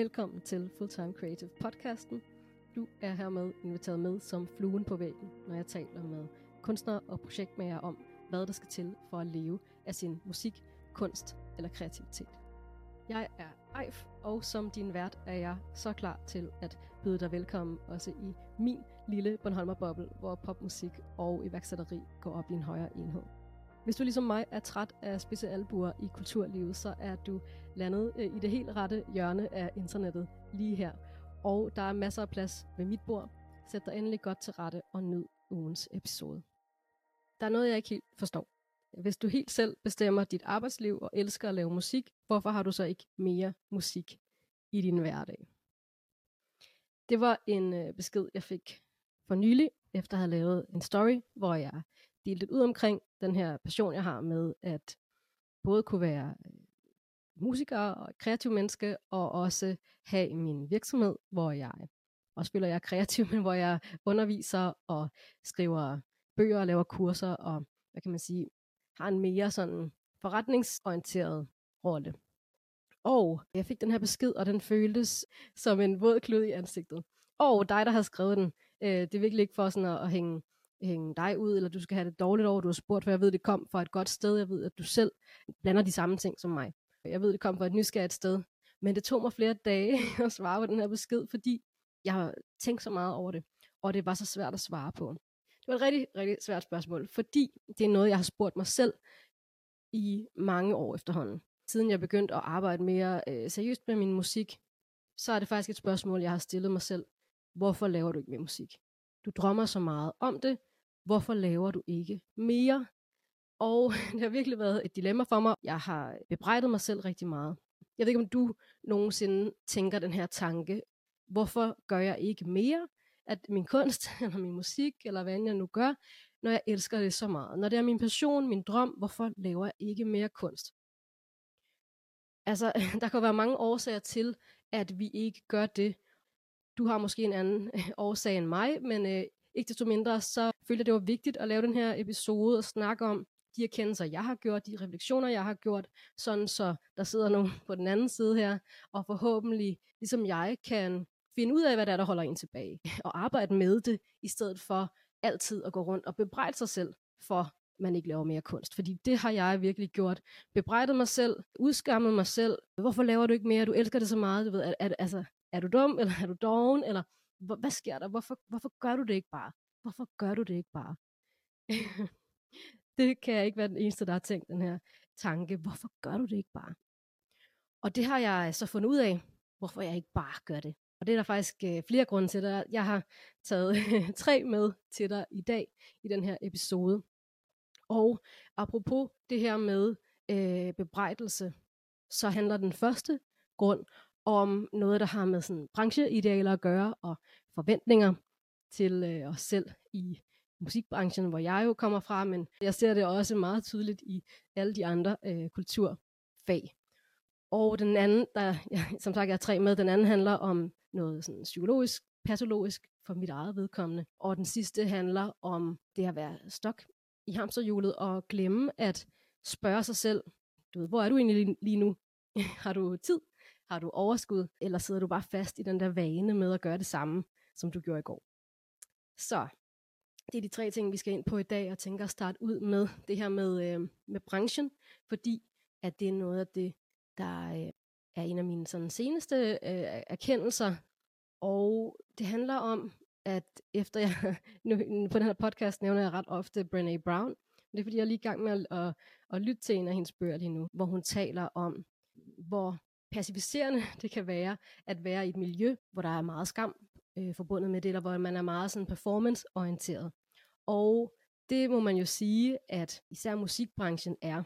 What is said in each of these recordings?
Velkommen til Fulltime Creative podcasten. Du er hermed inviteret med som fluen på væggen, når jeg taler med kunstnere og projektmager om, hvad der skal til for at leve af sin musik, kunst eller kreativitet. Jeg er Eif, og som din vært er jeg så klar til at byde dig velkommen også i min lille Bornholmer-boble, hvor popmusik og iværksætteri går op i en højere enhed. Hvis du ligesom mig er træt af spidse albuer i kulturlivet, så er du landet øh, i det helt rette hjørne af internettet lige her. Og der er masser af plads ved mit bord. Sæt dig endelig godt til rette og nyd ugens episode. Der er noget, jeg ikke helt forstår. Hvis du helt selv bestemmer dit arbejdsliv og elsker at lave musik, hvorfor har du så ikke mere musik i din hverdag? Det var en øh, besked, jeg fik for nylig, efter at have lavet en story, hvor jeg dele lidt ud omkring den her passion, jeg har med at både kunne være øh, musiker og kreativ menneske, og også have min virksomhed, hvor jeg også føler, jeg er kreativ, men hvor jeg underviser og skriver bøger og laver kurser, og hvad kan man sige, har en mere sådan forretningsorienteret rolle. Og jeg fik den her besked, og den føltes som en våd klud i ansigtet. Og dig, der har skrevet den, øh, det er virkelig ikke for sådan at, at hænge, hænge dig ud, eller du skal have det dårligt over, du har spurgt, for jeg ved, det kom fra et godt sted. Jeg ved, at du selv blander de samme ting som mig. Jeg ved, det kom fra et nysgerrigt sted. Men det tog mig flere dage at svare på den her besked, fordi jeg har tænkt så meget over det, og det var så svært at svare på. Det var et rigtig, rigtig svært spørgsmål, fordi det er noget, jeg har spurgt mig selv i mange år efterhånden. Siden jeg begyndte at arbejde mere øh, seriøst med min musik, så er det faktisk et spørgsmål, jeg har stillet mig selv. Hvorfor laver du ikke mere musik? Du drømmer så meget om det. Hvorfor laver du ikke mere? Og det har virkelig været et dilemma for mig. Jeg har bebrejdet mig selv rigtig meget. Jeg ved ikke, om du nogensinde tænker den her tanke. Hvorfor gør jeg ikke mere? At min kunst, eller min musik, eller hvad jeg nu gør, når jeg elsker det så meget. Når det er min passion, min drøm, hvorfor laver jeg ikke mere kunst? Altså, der kan være mange årsager til, at vi ikke gør det. Du har måske en anden årsag end mig, men øh, ikke desto mindre, så følte jeg, det var vigtigt at lave den her episode og snakke om de erkendelser, jeg har gjort, de refleksioner, jeg har gjort, sådan så der sidder nogen på den anden side her, og forhåbentlig, ligesom jeg, kan finde ud af, hvad der er, der holder en tilbage, og arbejde med det, i stedet for altid at gå rundt og bebrejde sig selv for, man ikke laver mere kunst. Fordi det har jeg virkelig gjort. Bebrejdet mig selv, udskammet mig selv. Hvorfor laver du ikke mere? Du elsker det så meget. Du ved, er, er, altså, er du dum, eller er du doven, eller hvad sker der? Hvorfor, hvorfor gør du det ikke bare? Hvorfor gør du det ikke bare? det kan jeg ikke være den eneste, der har tænkt den her tanke. Hvorfor gør du det ikke bare? Og det har jeg så fundet ud af, hvorfor jeg ikke bare gør det. Og det er der faktisk øh, flere grunde til. at Jeg har taget tre med til dig i dag i den her episode. Og apropos det her med øh, bebrejdelse, så handler den første grund om noget, der har med sådan brancheidealer at gøre, og forventninger til øh, os selv i musikbranchen, hvor jeg jo kommer fra, men jeg ser det også meget tydeligt i alle de andre øh, kulturfag. Og den anden, der, ja, som sagt, jeg er tre med, den anden handler om noget sådan psykologisk, patologisk for mit eget vedkommende. Og den sidste handler om det at være stok i hamsterhjulet og glemme at spørge sig selv, du ved, hvor er du egentlig lige nu? har du tid? Har du overskud? Eller sidder du bare fast i den der vane med at gøre det samme, som du gjorde i går? Så det er de tre ting, vi skal ind på i dag, og tænker at starte ud med det her med, øh, med branchen, fordi at det er noget af det, der øh, er en af mine sådan, seneste øh, erkendelser, og det handler om, at efter jeg, nu, på den her podcast nævner jeg ret ofte Brené Brown, det er fordi, jeg er lige i gang med at, at, at lytte til en af hendes bøger lige nu, hvor hun taler om, hvor pacificerende det kan være at være i et miljø, hvor der er meget skam øh, forbundet med det, eller hvor man er meget sådan performance-orienteret. Og det må man jo sige, at især musikbranchen er,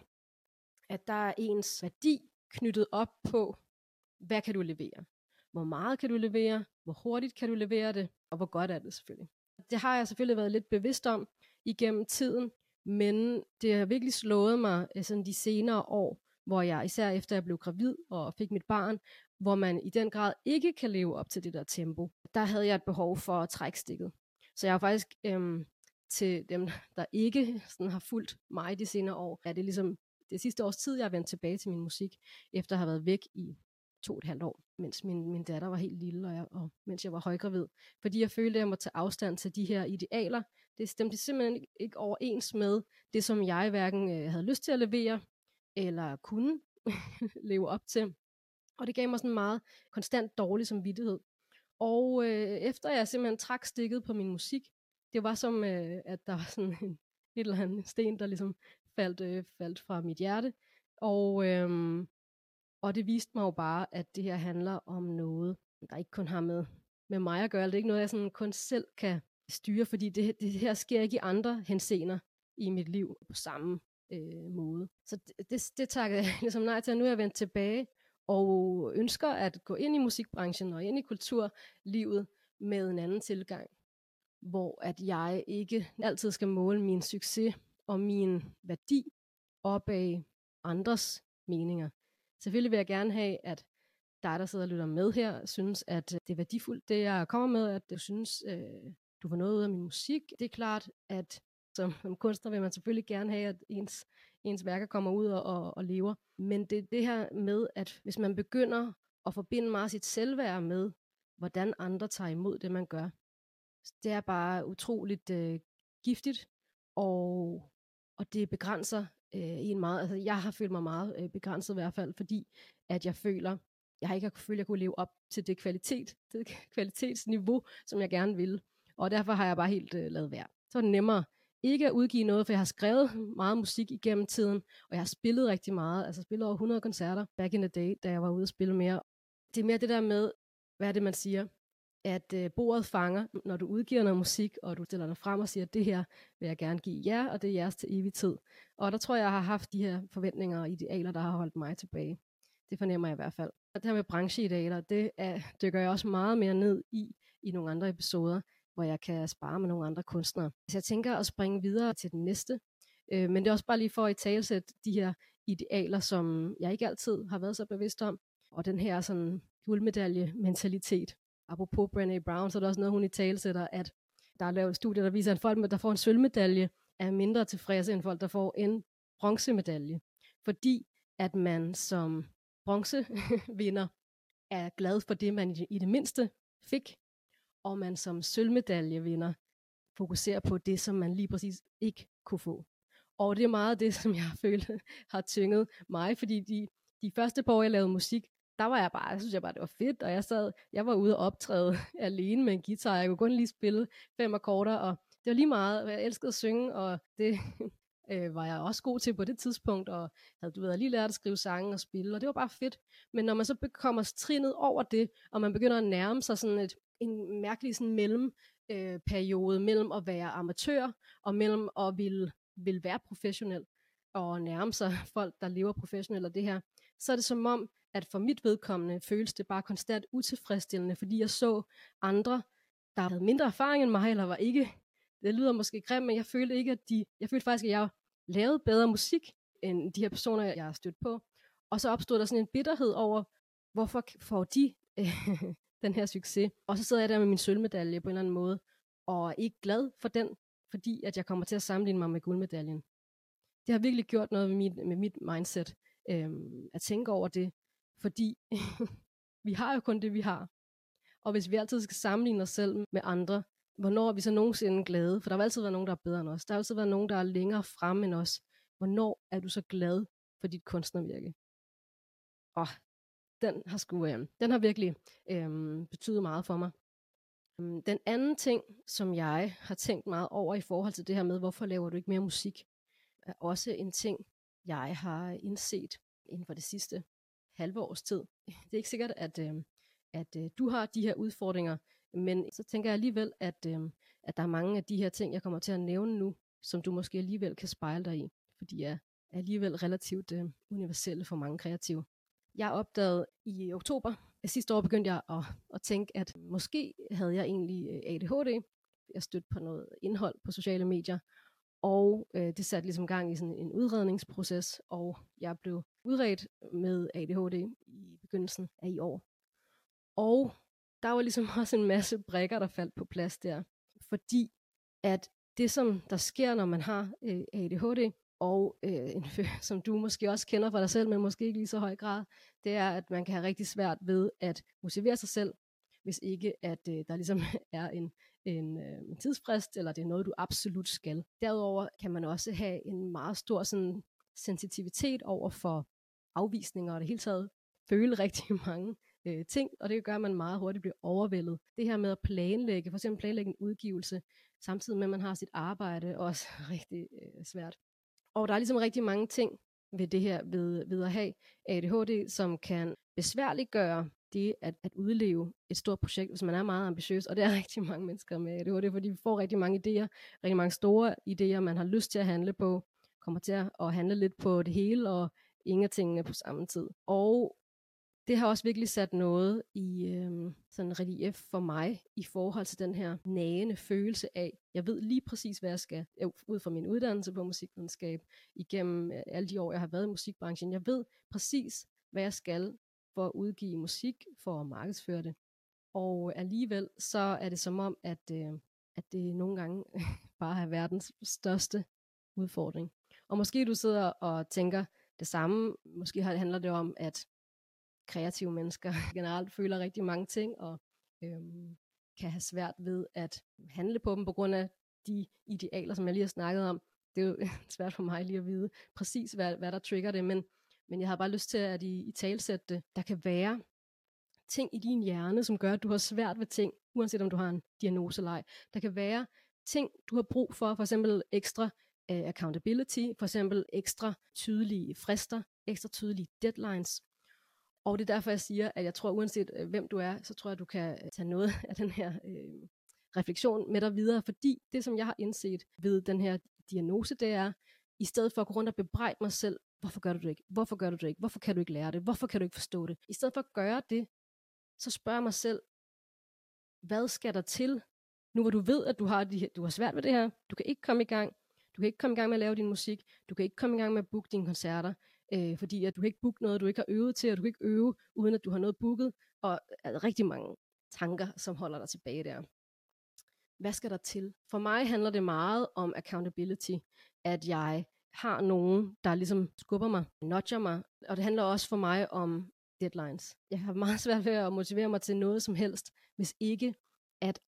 at der er ens værdi knyttet op på, hvad kan du levere? Hvor meget kan du levere? Hvor hurtigt kan du levere det? Og hvor godt er det selvfølgelig? Det har jeg selvfølgelig været lidt bevidst om igennem tiden, men det har virkelig slået mig øh, sådan de senere år, hvor jeg især efter jeg blev gravid og fik mit barn, hvor man i den grad ikke kan leve op til det der tempo. Der havde jeg et behov for at trække stikket. Så jeg har faktisk øhm, til dem, der ikke sådan har fulgt mig de senere år, er det ligesom det sidste års tid, jeg har vendt tilbage til min musik, efter at have været væk i to og et halvt år, mens min, min datter var helt lille, og, jeg, og mens jeg var højgravid. Fordi jeg følte, at jeg måtte tage afstand til de her idealer. Det stemte simpelthen ikke overens med det, som jeg hverken øh, havde lyst til at levere, eller kunne leve op til. Og det gav mig sådan en meget konstant dårlig samvittighed. Og øh, efter jeg simpelthen trak stikket på min musik, det var som, øh, at der var sådan en, et eller andet sten, der ligesom faldt, øh, faldt fra mit hjerte. Og, øh, og det viste mig jo bare, at det her handler om noget, der ikke kun har med, med mig at gøre. Det er ikke noget, jeg sådan kun selv kan styre, fordi det, det her sker ikke i andre hensener i mit liv på samme øh, måde. Så det, det, det takker jeg ligesom nej til, nu er jeg vendt tilbage og ønsker at gå ind i musikbranchen og ind i kulturlivet med en anden tilgang, hvor at jeg ikke altid skal måle min succes og min værdi op af andres meninger. Selvfølgelig vil jeg gerne have, at dig, der sidder og lytter med her, synes, at øh, det er værdifuldt, det jeg kommer med, at du synes, øh, du får noget ud af min musik. Det er klart, at som, som kunstner vil man selvfølgelig gerne have, at ens, ens værker kommer ud og, og, og lever. Men det er det her med, at hvis man begynder at forbinde meget sit selvværd med, hvordan andre tager imod det, man gør, det er bare utroligt øh, giftigt, og, og det begrænser øh, en meget, altså jeg har følt mig meget øh, begrænset i hvert fald, fordi at jeg føler, jeg har ikke følt, at jeg kunne leve op til det kvalitet, det kvalitetsniveau, som jeg gerne ville. Og derfor har jeg bare helt øh, lavet værd. Så er det nemmere ikke at udgive noget, for jeg har skrevet meget musik igennem tiden, og jeg har spillet rigtig meget, altså spillet over 100 koncerter back in the day, da jeg var ude at spille mere. Det er mere det der med, hvad er det, man siger, at øh, bordet fanger, når du udgiver noget musik, og du stiller dig frem og siger, at det her vil jeg gerne give jer, og det er jeres til evig tid. Og der tror jeg, jeg har haft de her forventninger og idealer, der har holdt mig tilbage. Det fornemmer jeg i hvert fald. Og det her med brancheidealer, det er, dykker jeg også meget mere ned i, i nogle andre episoder, hvor jeg kan spare med nogle andre kunstnere. Så jeg tænker at springe videre til den næste. Øh, men det er også bare lige for at i de her idealer, som jeg ikke altid har været så bevidst om. Og den her sådan guldmedalje-mentalitet. Apropos Brené Brown, så er der også noget, hun i talsætter, at der er lavet studier, der viser, at folk, der får en sølvmedalje, er mindre tilfredse end folk, der får en bronzemedalje. Fordi at man som bronzevinder er glad for det, man i det mindste fik, og man som sølvmedaljevinder fokuserer på det, som man lige præcis ikke kunne få. Og det er meget det, som jeg følte har tynget mig, fordi de, de første par år, jeg lavede musik, der var jeg bare, jeg synes jeg bare, det var fedt, og jeg sad, jeg var ude og optræde alene med en guitar, jeg kunne kun lige spille fem akkorder, og det var lige meget, jeg elskede at synge, og det øh, var jeg også god til på det tidspunkt, og havde du ved, lige lært at skrive sange og spille, og det var bare fedt. Men når man så kommer trinet over det, og man begynder at nærme sig sådan et, en mærkelig sådan mellem øh, periode mellem at være amatør og mellem at ville, vil være professionel og nærme sig folk, der lever professionelt og det her, så er det som om, at for mit vedkommende føles det bare konstant utilfredsstillende, fordi jeg så andre, der havde mindre erfaring end mig, eller var ikke, det lyder måske grimt, men jeg følte ikke, at de, jeg følte faktisk, at jeg lavede bedre musik, end de her personer, jeg har stødt på. Og så opstod der sådan en bitterhed over, hvorfor får de den her succes. Og så sidder jeg der med min sølvmedalje på en eller anden måde, og er ikke glad for den, fordi at jeg kommer til at sammenligne mig med guldmedaljen. Det har virkelig gjort noget med mit, med mit mindset, øhm, at tænke over det, fordi vi har jo kun det, vi har. Og hvis vi altid skal sammenligne os selv med andre, hvornår er vi så nogensinde glade? For der har altid været nogen, der er bedre end os. Der har altid været nogen, der er længere frem end os. Hvornår er du så glad for dit kunstnervirke? Åh, den har, sku, øh, den har virkelig øh, betydet meget for mig. Øhm, den anden ting, som jeg har tænkt meget over i forhold til det her med, hvorfor laver du ikke mere musik, er også en ting, jeg har indset inden for det sidste halve års tid. Det er ikke sikkert, at, øh, at øh, du har de her udfordringer, men så tænker jeg alligevel, at, øh, at der er mange af de her ting, jeg kommer til at nævne nu, som du måske alligevel kan spejle dig i, fordi jeg er alligevel relativt øh, universelle for mange kreative. Jeg opdagede i oktober sidste år, begyndte jeg at, at tænke, at måske havde jeg egentlig øh, ADHD. Jeg stødte på noget indhold på sociale medier, og øh, det satte ligesom gang i sådan en udredningsproces, og jeg blev udredt med ADHD i begyndelsen af i år. Og der var ligesom også en masse brækker, der faldt på plads der, fordi at det, som der sker, når man har øh, ADHD, og øh, en, som du måske også kender fra dig selv, men måske ikke lige så høj grad, det er, at man kan have rigtig svært ved at motivere sig selv, hvis ikke at øh, der ligesom er en, en, øh, en tidsfrist, eller det er noget, du absolut skal. Derudover kan man også have en meget stor sådan, sensitivitet over for afvisninger, og det hele taget føle rigtig mange øh, ting, og det gør, at man meget hurtigt bliver overvældet. Det her med at planlægge, for eksempel planlægge en udgivelse, samtidig med, at man har sit arbejde, også rigtig øh, svært. Og der er ligesom rigtig mange ting ved det her, ved, ved at have ADHD, som kan besværliggøre det at, at udleve et stort projekt, hvis man er meget ambitiøs, og det er rigtig mange mennesker med ADHD, fordi vi får rigtig mange idéer, rigtig mange store idéer, man har lyst til at handle på, kommer til at handle lidt på det hele, og ingen af tingene på samme tid. Og det har også virkelig sat noget i øh, sådan relief for mig i forhold til den her nagende følelse af, jeg ved lige præcis, hvad jeg skal, øh, ud fra min uddannelse på musikvidenskab, igennem øh, alle de år, jeg har været i musikbranchen. Jeg ved præcis, hvad jeg skal for at udgive musik, for at markedsføre det. Og alligevel så er det som om, at, øh, at det nogle gange bare er verdens største udfordring. Og måske du sidder og tænker det samme. Måske handler det om, at kreative mennesker generelt føler rigtig mange ting, og øhm, kan have svært ved at handle på dem på grund af de idealer, som jeg lige har snakket om. Det er jo svært for mig lige at vide præcis, hvad, hvad der trigger det, men, men jeg har bare lyst til at i, i talsætte det. Der kan være ting i din hjerne, som gør, at du har svært ved ting, uanset om du har en diagnose eller ej. Der kan være ting, du har brug for, for eksempel ekstra uh, accountability, for eksempel ekstra tydelige frister, ekstra tydelige deadlines, og det er derfor, jeg siger, at jeg tror, uanset øh, hvem du er, så tror jeg, du kan øh, tage noget af den her øh, refleksion med dig videre, fordi det, som jeg har indset ved den her diagnose, det er, i stedet for at gå rundt og bebrejde mig selv, hvorfor gør du det ikke? Hvorfor gør du det ikke? Hvorfor kan du ikke lære det? Hvorfor kan du ikke forstå det? I stedet for at gøre det, så spørger mig selv, hvad skal der til, nu hvor du ved, at du har, de, du har svært ved det her, du kan ikke komme i gang, du kan ikke komme i gang med at lave din musik, du kan ikke komme i gang med at booke dine koncerter, øh, fordi at du kan ikke booke noget, du ikke har øvet til, og du kan ikke øve, uden at du har noget booket, og er rigtig mange tanker, som holder dig tilbage der. Hvad skal der til? For mig handler det meget om accountability, at jeg har nogen, der ligesom skubber mig, nudger mig, og det handler også for mig om deadlines. Jeg har meget svært ved at motivere mig til noget som helst, hvis ikke, at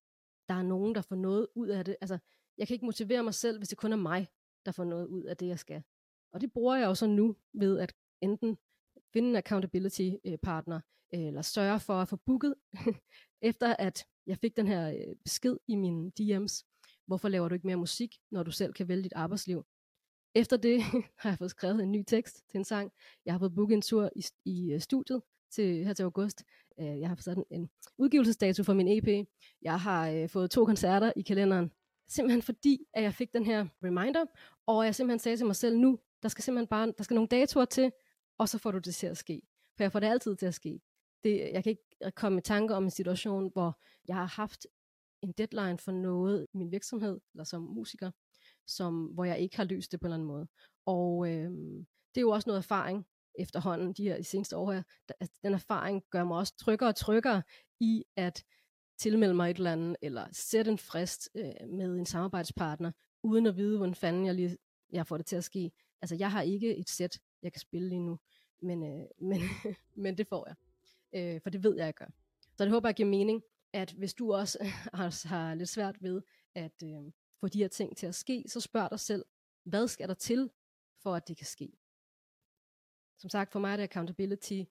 der er nogen, der får noget ud af det. Altså, jeg kan ikke motivere mig selv, hvis det kun er mig, der får noget ud af det, jeg skal. Og det bruger jeg jo så nu ved at enten finde en accountability øh, partner, eller sørge for at få booket, efter at jeg fik den her øh, besked i mine DM's, hvorfor laver du ikke mere musik, når du selv kan vælge dit arbejdsliv. Efter det har jeg fået skrevet en ny tekst til en sang. Jeg har fået booket en tur i, i øh, studiet til, her til august. Jeg har fået en udgivelsesdato for min EP. Jeg har fået to koncerter i kalenderen. Simpelthen fordi, at jeg fik den her reminder, og jeg simpelthen sagde til mig selv, nu der skal simpelthen bare, der skal nogle datoer til, og så får du det til at ske. For jeg får det altid til at ske. Det, jeg kan ikke komme i tanke om en situation, hvor jeg har haft en deadline for noget i min virksomhed, eller som musiker, som, hvor jeg ikke har løst det på en eller anden måde. Og øh, det er jo også noget erfaring efterhånden, de her de seneste år her. Altså, den erfaring gør mig også tryggere og tryggere i at tilmelde mig et eller andet, eller sætte en frist øh, med en samarbejdspartner, uden at vide, hvordan fanden jeg lige jeg får det til at ske. Altså, jeg har ikke et sæt, jeg kan spille lige nu, men, øh, men, men det får jeg. Øh, for det ved jeg, jeg gør. Så det håber jeg giver mening, at hvis du også har, har lidt svært ved at øh, få de her ting til at ske, så spørg dig selv, hvad skal der til, for at det kan ske? Som sagt, for mig er det accountability,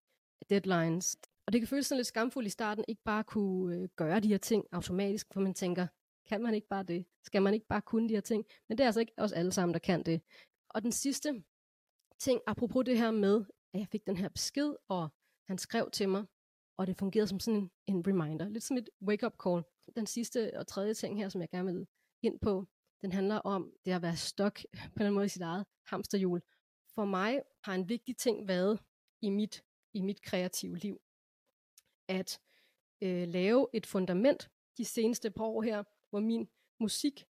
deadlines, og det kan føles sådan lidt skamfuldt i starten, ikke bare kunne øh, gøre de her ting automatisk, for man tænker, kan man ikke bare det? Skal man ikke bare kunne de her ting? Men det er altså ikke os alle sammen, der kan det. Og den sidste ting, apropos det her med, at jeg fik den her besked, og han skrev til mig, og det fungerede som sådan en, en reminder, lidt som et wake-up call. Den sidste og tredje ting her, som jeg gerne vil ind på, den handler om det at være stok på en måde i sit eget hamsterhjul. For mig har en vigtig ting været i mit, i mit kreative liv, at øh, lave et fundament de seneste par år her, hvor min musik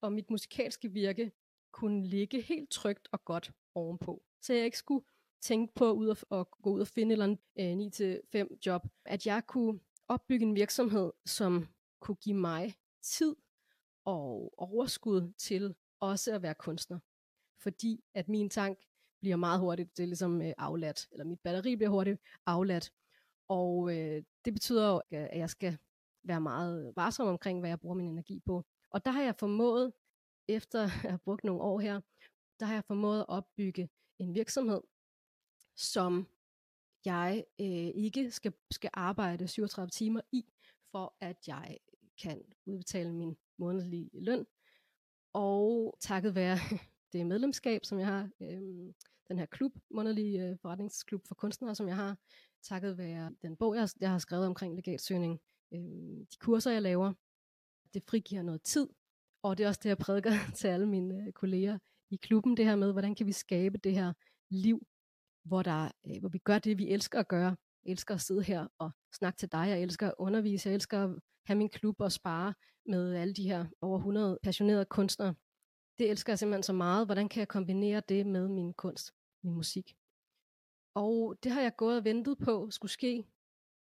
og mit musikalske virke kunne ligge helt trygt og godt ovenpå. Så jeg ikke skulle tænke på at, ud og, gå ud og finde en eller en øh, 9-5 job. At jeg kunne opbygge en virksomhed, som kunne give mig tid og overskud til også at være kunstner. fordi at min tank bliver meget hurtigt, det er ligesom øh, afladt, eller mit batteri bliver hurtigt afladt. Og øh, det betyder jo, at jeg skal være meget varsom omkring, hvad jeg bruger min energi på. Og der har jeg formået, efter at have brugt nogle år her, der har jeg formået at opbygge en virksomhed, som jeg øh, ikke skal, skal arbejde 37 timer i, for at jeg kan udbetale min månedlige løn. Og takket være det medlemskab, som jeg har, øh, den her klub, månedlige øh, forretningsklub for kunstnere, som jeg har, takket være den bog, jeg, jeg har skrevet omkring legatsøgning, øh, de kurser, jeg laver, det frigiver noget tid, og det er også det, jeg prædiker til alle mine øh, kolleger i klubben, det her med, hvordan kan vi skabe det her liv, hvor, der, øh, hvor vi gør det, vi elsker at gøre. Jeg elsker at sidde her og snakke til dig, jeg elsker at undervise, jeg elsker at have min klub og spare med alle de her over 100 passionerede kunstnere. Det elsker jeg simpelthen så meget. Hvordan kan jeg kombinere det med min kunst, min musik? Og det har jeg gået og ventet på skulle ske,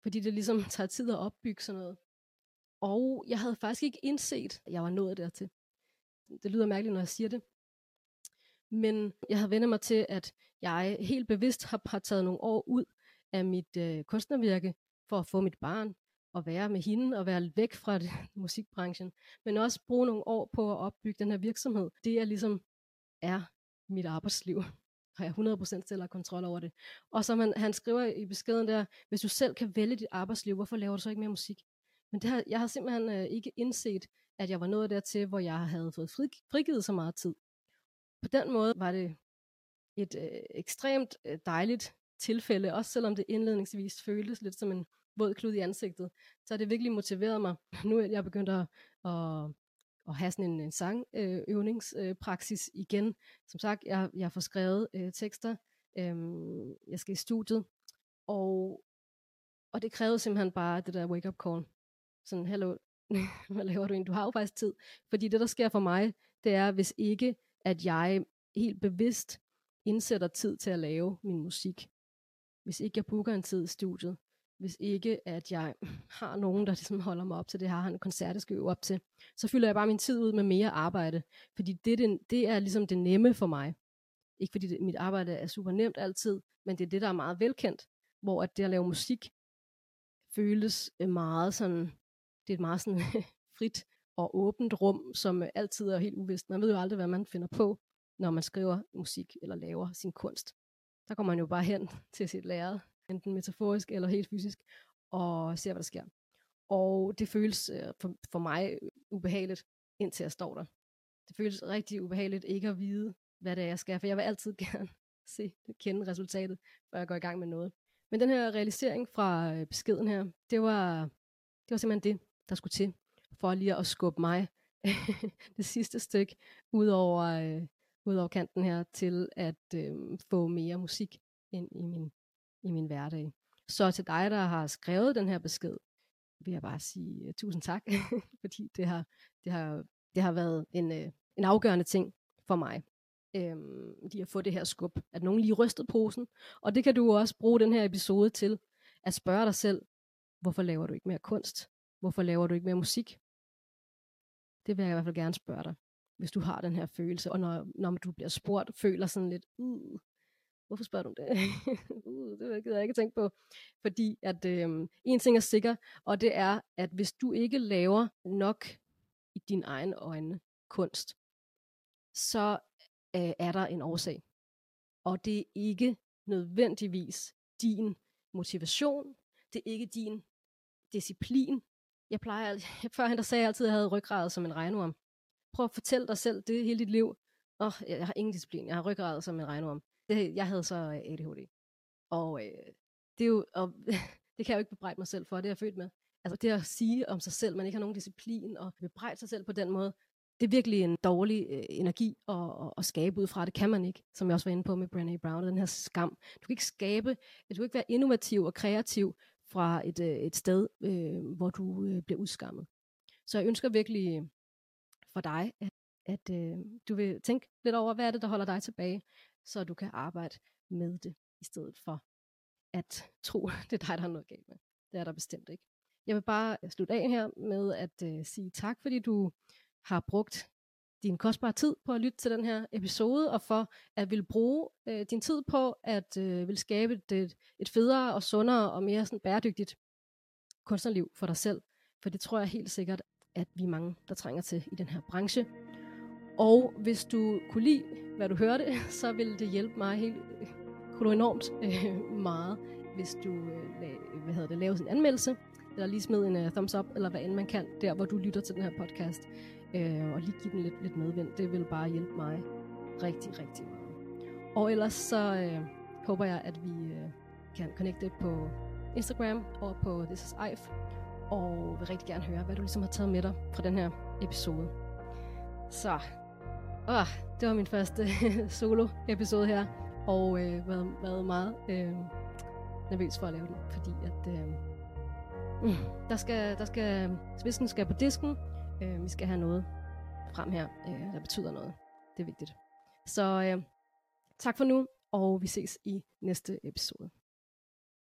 fordi det ligesom tager tid at opbygge sådan noget. Og jeg havde faktisk ikke indset, at jeg var nået dertil. Det lyder mærkeligt, når jeg siger det. Men jeg har vendt mig til, at jeg helt bevidst har, har taget nogle år ud af mit øh, kunstnervirke for at få mit barn og være med hende og være væk fra det, musikbranchen. Men også bruge nogle år på at opbygge den her virksomhed. Det er ligesom er mit arbejdsliv har jeg 100% selv har kontrol over det. Og så man, han skriver i beskeden der, hvis du selv kan vælge dit arbejdsliv, hvorfor laver du så ikke mere musik? Men det har, jeg har simpelthen øh, ikke indset, at jeg var nået dertil, hvor jeg havde fået fri, frigivet så meget tid. På den måde var det et øh, ekstremt øh, dejligt tilfælde, også selvom det indledningsvis føltes lidt som en våd klud i ansigtet, så har det virkelig motiveret mig. Nu er jeg begyndt at, at, at have sådan en, en sangøvningspraksis øh, igen. Som sagt, jeg, jeg får skrevet øh, tekster, øh, jeg skal i studiet, og, og det krævede simpelthen bare det der wake-up call. Sådan, hallo, hvad laver du egentlig? Du har jo faktisk tid. Fordi det, der sker for mig, det er, hvis ikke, at jeg helt bevidst indsætter tid til at lave min musik. Hvis ikke jeg booker en tid i studiet, hvis ikke at jeg har nogen, der ligesom holder mig op til det her, har en koncert, jeg skal øve op til, så fylder jeg bare min tid ud med mere arbejde. Fordi det, det, det er ligesom det nemme for mig. Ikke fordi det, mit arbejde er super nemt altid, men det er det, der er meget velkendt. Hvor at det at lave musik føles meget sådan, det er et meget sådan frit og åbent rum, som altid er helt uvist. Man ved jo aldrig, hvad man finder på, når man skriver musik eller laver sin kunst. Der kommer man jo bare hen til sit lærred enten metaforisk eller helt fysisk, og ser, hvad der sker. Og det føles øh, for, for mig ubehageligt, indtil jeg står der. Det føles rigtig ubehageligt ikke at vide, hvad det er, jeg skal, for jeg vil altid gerne se, kende resultatet, før jeg går i gang med noget. Men den her realisering fra øh, beskeden her, det var, det var simpelthen det, der skulle til, for lige at skubbe mig det sidste stykke ud over, øh, ud over kanten her, til at øh, få mere musik ind i min i min hverdag. Så til dig, der har skrevet den her besked, vil jeg bare sige uh, tusind tak, fordi det har, det har, det har været en, uh, en afgørende ting for mig. Øhm, lige at få det her skub, at nogen lige rystede posen. Og det kan du også bruge den her episode til, at spørge dig selv, hvorfor laver du ikke mere kunst? Hvorfor laver du ikke mere musik? Det vil jeg i hvert fald gerne spørge dig, hvis du har den her følelse, og når, når du bliver spurgt, føler sådan lidt, uh, hvorfor spørger du det? uh, det gider jeg ikke tænke på. Fordi at øh, en ting er sikker, og det er, at hvis du ikke laver nok i din egen øjne kunst, så øh, er der en årsag. Og det er ikke nødvendigvis din motivation, det er ikke din disciplin. Jeg plejer, førhen der sagde jeg altid, at jeg havde ryggrad som en regnorm. Prøv at fortælle dig selv det hele dit liv. Åh, oh, jeg har ingen disciplin, jeg har ryggrad som en regnorm. Det, jeg havde så øh, ADHD. Og øh, det er jo, og, det kan jeg jo ikke bebrejde mig selv for, det er jeg født med. Altså det at sige om sig selv, man ikke har nogen disciplin, og bebrejde sig selv på den måde, det er virkelig en dårlig øh, energi at, at, at skabe ud fra. Det kan man ikke, som jeg også var inde på med Brené Brown, den her skam. Du kan ikke skabe, du kan ikke være innovativ og kreativ fra et, øh, et sted, øh, hvor du øh, bliver udskammet. Så jeg ønsker virkelig øh, for dig, at, at øh, du vil tænke lidt over, hvad er det, der holder dig tilbage så du kan arbejde med det, i stedet for at tro, det er dig, der har noget galt med. Det er der bestemt ikke. Jeg vil bare øh, slutte af her med at øh, sige tak, fordi du har brugt din kostbare tid på at lytte til den her episode, og for at vil bruge øh, din tid på at øh, vil skabe et, et federe og sundere og mere sådan bæredygtigt kunstnerliv for dig selv. For det tror jeg helt sikkert, at vi er mange, der trænger til i den her branche. Og hvis du kunne lide, hvad du hørte, så ville det hjælpe mig helt øh, kunne enormt øh, meget, hvis du øh, hvad hedder det, lavede en anmeldelse, eller lige smid en uh, thumbs up, eller hvad end man kan, der hvor du lytter til den her podcast, øh, og lige give den lidt, lidt medvind. Det vil bare hjælpe mig rigtig, rigtig meget. Og ellers så øh, håber jeg, at vi øh, kan connecte på Instagram og på This is Eif, og vil rigtig gerne høre, hvad du ligesom har taget med dig fra den her episode. Så, åh, det var min første solo-episode her, og øh, været, været meget øh, nervøs for at lave den, fordi at øh, mm, der skal, der skal, svisken skal på disken, øh, vi skal have noget frem her, øh, der betyder noget. Det er vigtigt. Så øh, tak for nu, og vi ses i næste episode.